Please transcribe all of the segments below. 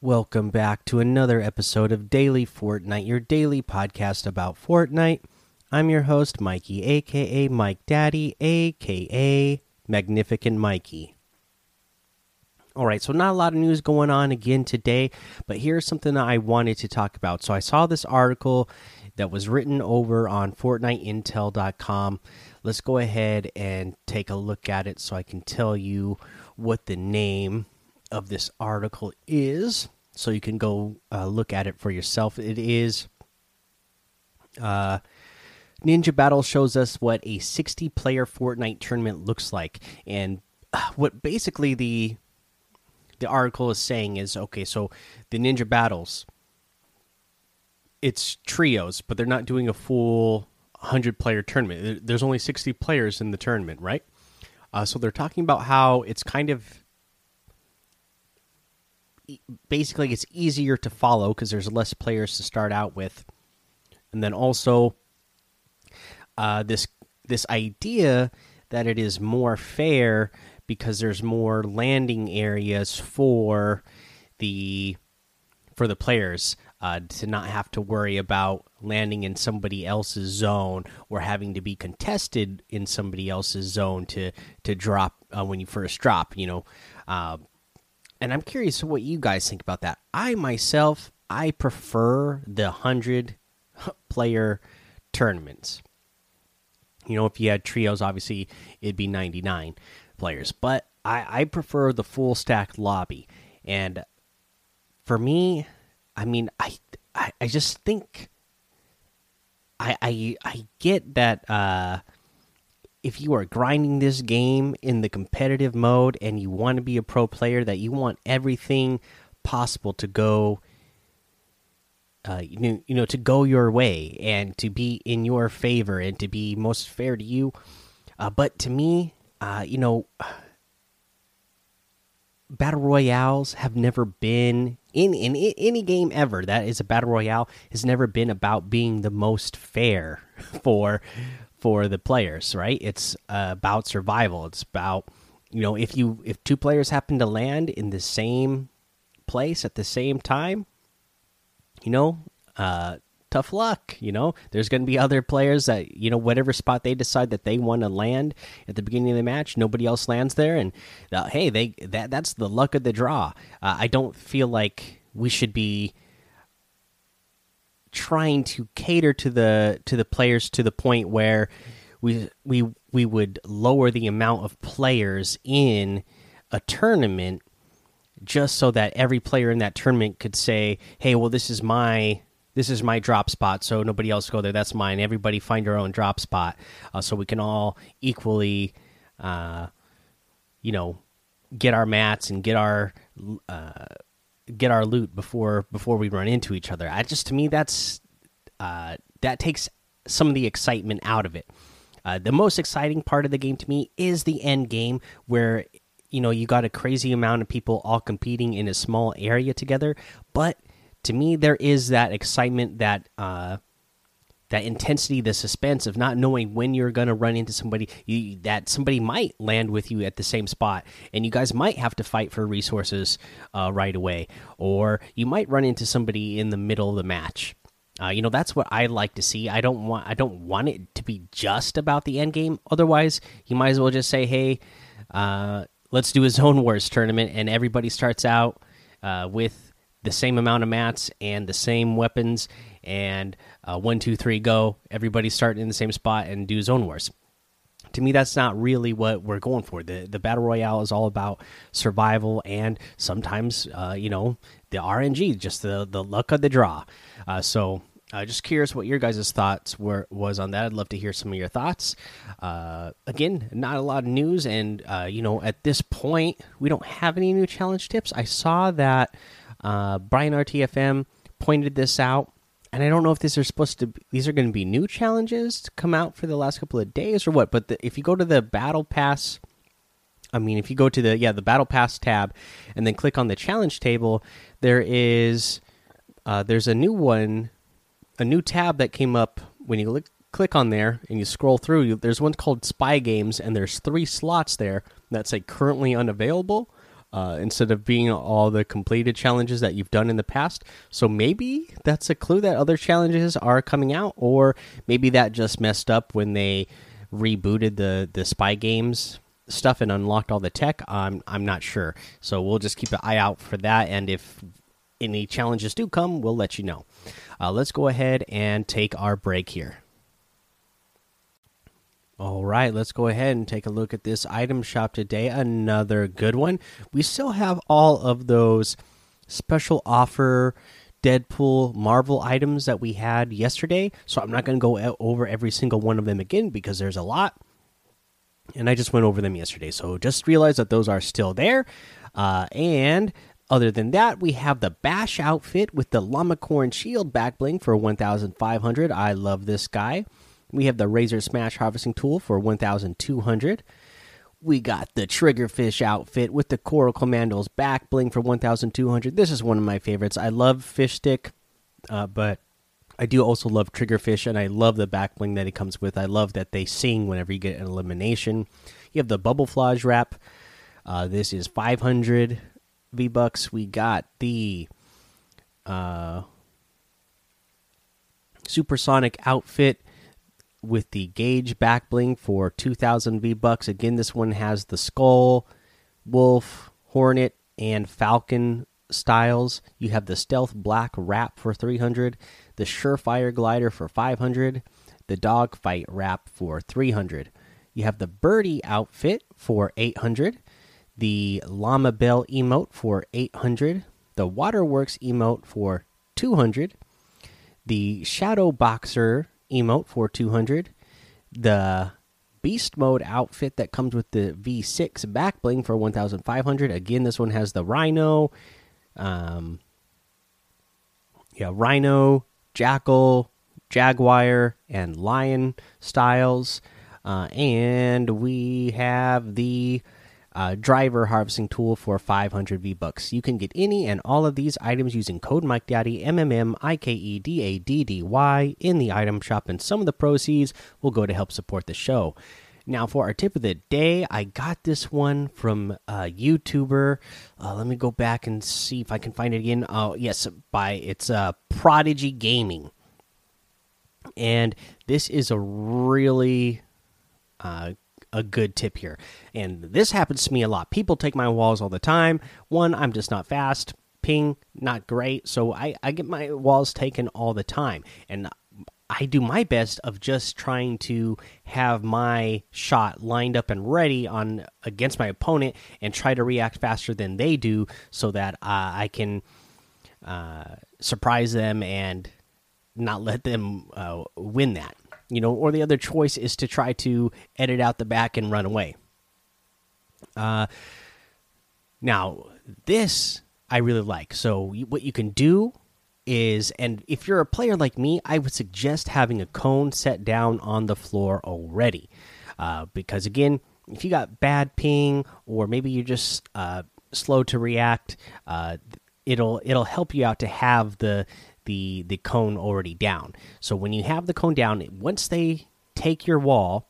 Welcome back to another episode of Daily Fortnite, your daily podcast about Fortnite. I'm your host, Mikey, aka Mike Daddy, aka Magnificent Mikey. All right, so not a lot of news going on again today, but here's something that I wanted to talk about. So I saw this article that was written over on FortniteIntel.com. Let's go ahead and take a look at it so I can tell you what the name of this article is so you can go uh, look at it for yourself. It is uh, Ninja Battle shows us what a 60 player Fortnite tournament looks like. And uh, what basically the the article is saying is okay, so the Ninja Battles it's trios, but they're not doing a full 100 player tournament. There's only 60 players in the tournament, right? Uh, so they're talking about how it's kind of basically it's easier to follow because there's less players to start out with, and then also uh, this this idea that it is more fair because there's more landing areas for the for the players uh, to not have to worry about landing in somebody else's zone or having to be contested in somebody else's zone to to drop uh, when you first drop. You know, uh, and I'm curious what you guys think about that. I myself, I prefer the hundred player tournaments. You know, if you had trios, obviously it'd be 99 players, but I, I prefer the full stack lobby. And for me, I mean, I, I, I just think I, I, I get that uh, if you are grinding this game in the competitive mode and you want to be a pro player, that you want everything possible to go. Uh, you know, you know, to go your way and to be in your favor and to be most fair to you. Uh, but to me, uh, you know, battle royales have never been in, in in any game ever that is a battle royale has never been about being the most fair for for the players, right? It's uh, about survival. It's about you know if you if two players happen to land in the same place at the same time, you know, uh, tough luck. You know, there's going to be other players that you know whatever spot they decide that they want to land at the beginning of the match, nobody else lands there, and uh, hey, they that that's the luck of the draw. Uh, I don't feel like we should be trying to cater to the to the players to the point where we we we would lower the amount of players in a tournament just so that every player in that tournament could say, "Hey, well this is my this is my drop spot, so nobody else go there. That's mine. Everybody find your own drop spot, uh, so we can all equally, uh, you know, get our mats and get our uh, get our loot before before we run into each other. I just to me that's uh, that takes some of the excitement out of it. Uh, the most exciting part of the game to me is the end game where you know you got a crazy amount of people all competing in a small area together. But to me, there is that excitement that. Uh, that intensity, the suspense of not knowing when you're going to run into somebody, you, that somebody might land with you at the same spot, and you guys might have to fight for resources uh, right away, or you might run into somebody in the middle of the match. Uh, you know that's what I like to see. I don't want I don't want it to be just about the end game. Otherwise, you might as well just say, "Hey, uh, let's do a zone wars tournament," and everybody starts out uh, with the same amount of mats and the same weapons and uh, one, two, three, go. Everybody start in the same spot and do zone wars. To me, that's not really what we're going for. the The battle royale is all about survival and sometimes, uh, you know, the RNG, just the the luck of the draw. Uh, so, uh, just curious what your guys' thoughts were was on that. I'd love to hear some of your thoughts. Uh, again, not a lot of news, and uh, you know, at this point, we don't have any new challenge tips. I saw that Brian RTFM pointed this out and I don't know if these are supposed to be, these are going to be new challenges to come out for the last couple of days or what. But the, if you go to the battle pass, I mean, if you go to the yeah the battle pass tab and then click on the challenge table, there is uh, there's a new one, a new tab that came up when you click click on there and you scroll through. You, there's one called Spy Games, and there's three slots there that say currently unavailable. Uh, instead of being all the completed challenges that you've done in the past. So maybe that's a clue that other challenges are coming out, or maybe that just messed up when they rebooted the the spy games stuff and unlocked all the tech. I'm I'm not sure. So we'll just keep an eye out for that, and if any challenges do come, we'll let you know. Uh, let's go ahead and take our break here. All right, let's go ahead and take a look at this item shop today. Another good one. We still have all of those special offer Deadpool Marvel items that we had yesterday, so I'm not going to go over every single one of them again because there's a lot. And I just went over them yesterday, so just realize that those are still there. Uh, and other than that, we have the Bash outfit with the Llamacorn Shield back bling for 1,500. I love this guy. We have the Razor Smash harvesting tool for 1,200. We got the Triggerfish outfit with the Coral Commandos back bling for 1,200. This is one of my favorites. I love Fish Stick, uh, but I do also love Triggerfish, and I love the back bling that it comes with. I love that they sing whenever you get an elimination. You have the Bubble Flage wrap. Uh, this is 500 V Bucks. We got the uh, Supersonic outfit with the gauge back bling for 2000 V bucks. Again, this one has the skull, wolf, hornet, and falcon styles. You have the stealth black wrap for 300, the surefire glider for 500, the dogfight wrap for 300. You have the birdie outfit for 800, the llama bell emote for 800, the waterworks emote for 200, the shadow boxer emote for 200. The beast mode outfit that comes with the V6 back bling for 1500. Again, this one has the rhino um yeah, rhino, jackal, jaguar and lion styles. Uh, and we have the uh, driver harvesting tool for 500 V bucks. You can get any and all of these items using code Mike Daddy M M M I K E D A D D Y in the item shop, and some of the proceeds will go to help support the show. Now, for our tip of the day, I got this one from a YouTuber. Uh, let me go back and see if I can find it again. Oh, yes, by it's uh, Prodigy Gaming, and this is a really uh, a good tip here. And this happens to me a lot. People take my walls all the time. One, I'm just not fast. Ping, not great. So I, I get my walls taken all the time. And I do my best of just trying to have my shot lined up and ready on against my opponent and try to react faster than they do so that uh, I can uh, surprise them and not let them uh, win that you know, or the other choice is to try to edit out the back and run away. Uh, now this I really like. So what you can do is, and if you're a player like me, I would suggest having a cone set down on the floor already, uh, because again, if you got bad ping or maybe you're just uh, slow to react, uh, it'll it'll help you out to have the the the cone already down. So when you have the cone down, once they take your wall,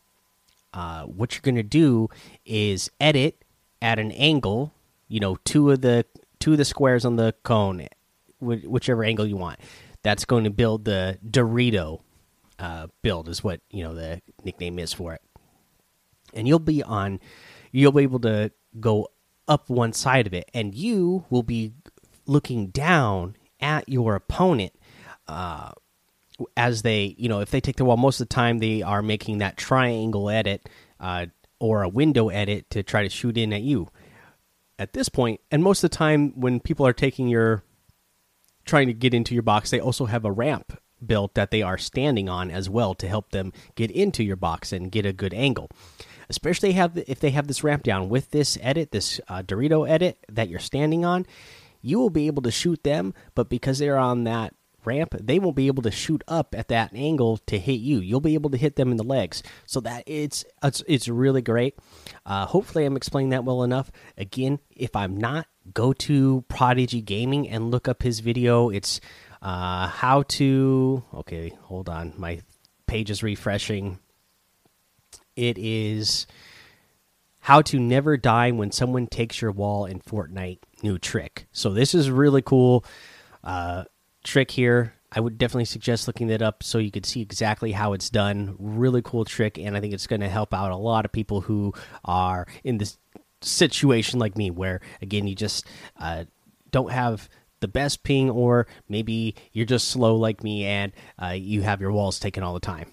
uh, what you're gonna do is edit at an angle. You know, two of the two of the squares on the cone, whichever angle you want. That's going to build the Dorito uh, build, is what you know the nickname is for it. And you'll be on, you'll be able to go up one side of it, and you will be looking down at your opponent uh, as they, you know, if they take the wall, most of the time they are making that triangle edit uh, or a window edit to try to shoot in at you. At this point, and most of the time when people are taking your, trying to get into your box, they also have a ramp built that they are standing on as well to help them get into your box and get a good angle. Especially have if they have this ramp down with this edit, this uh, Dorito edit that you're standing on, you will be able to shoot them, but because they're on that ramp, they won't be able to shoot up at that angle to hit you. You'll be able to hit them in the legs. So that it's it's, it's really great. Uh, hopefully, I'm explaining that well enough. Again, if I'm not, go to Prodigy Gaming and look up his video. It's uh, how to. Okay, hold on. My page is refreshing. It is how to never die when someone takes your wall in Fortnite new trick. So this is a really cool uh, trick here. I would definitely suggest looking that up so you could see exactly how it's done. Really cool trick, and I think it's going to help out a lot of people who are in this situation like me, where again you just uh, don't have the best ping, or maybe you're just slow like me and uh, you have your walls taken all the time.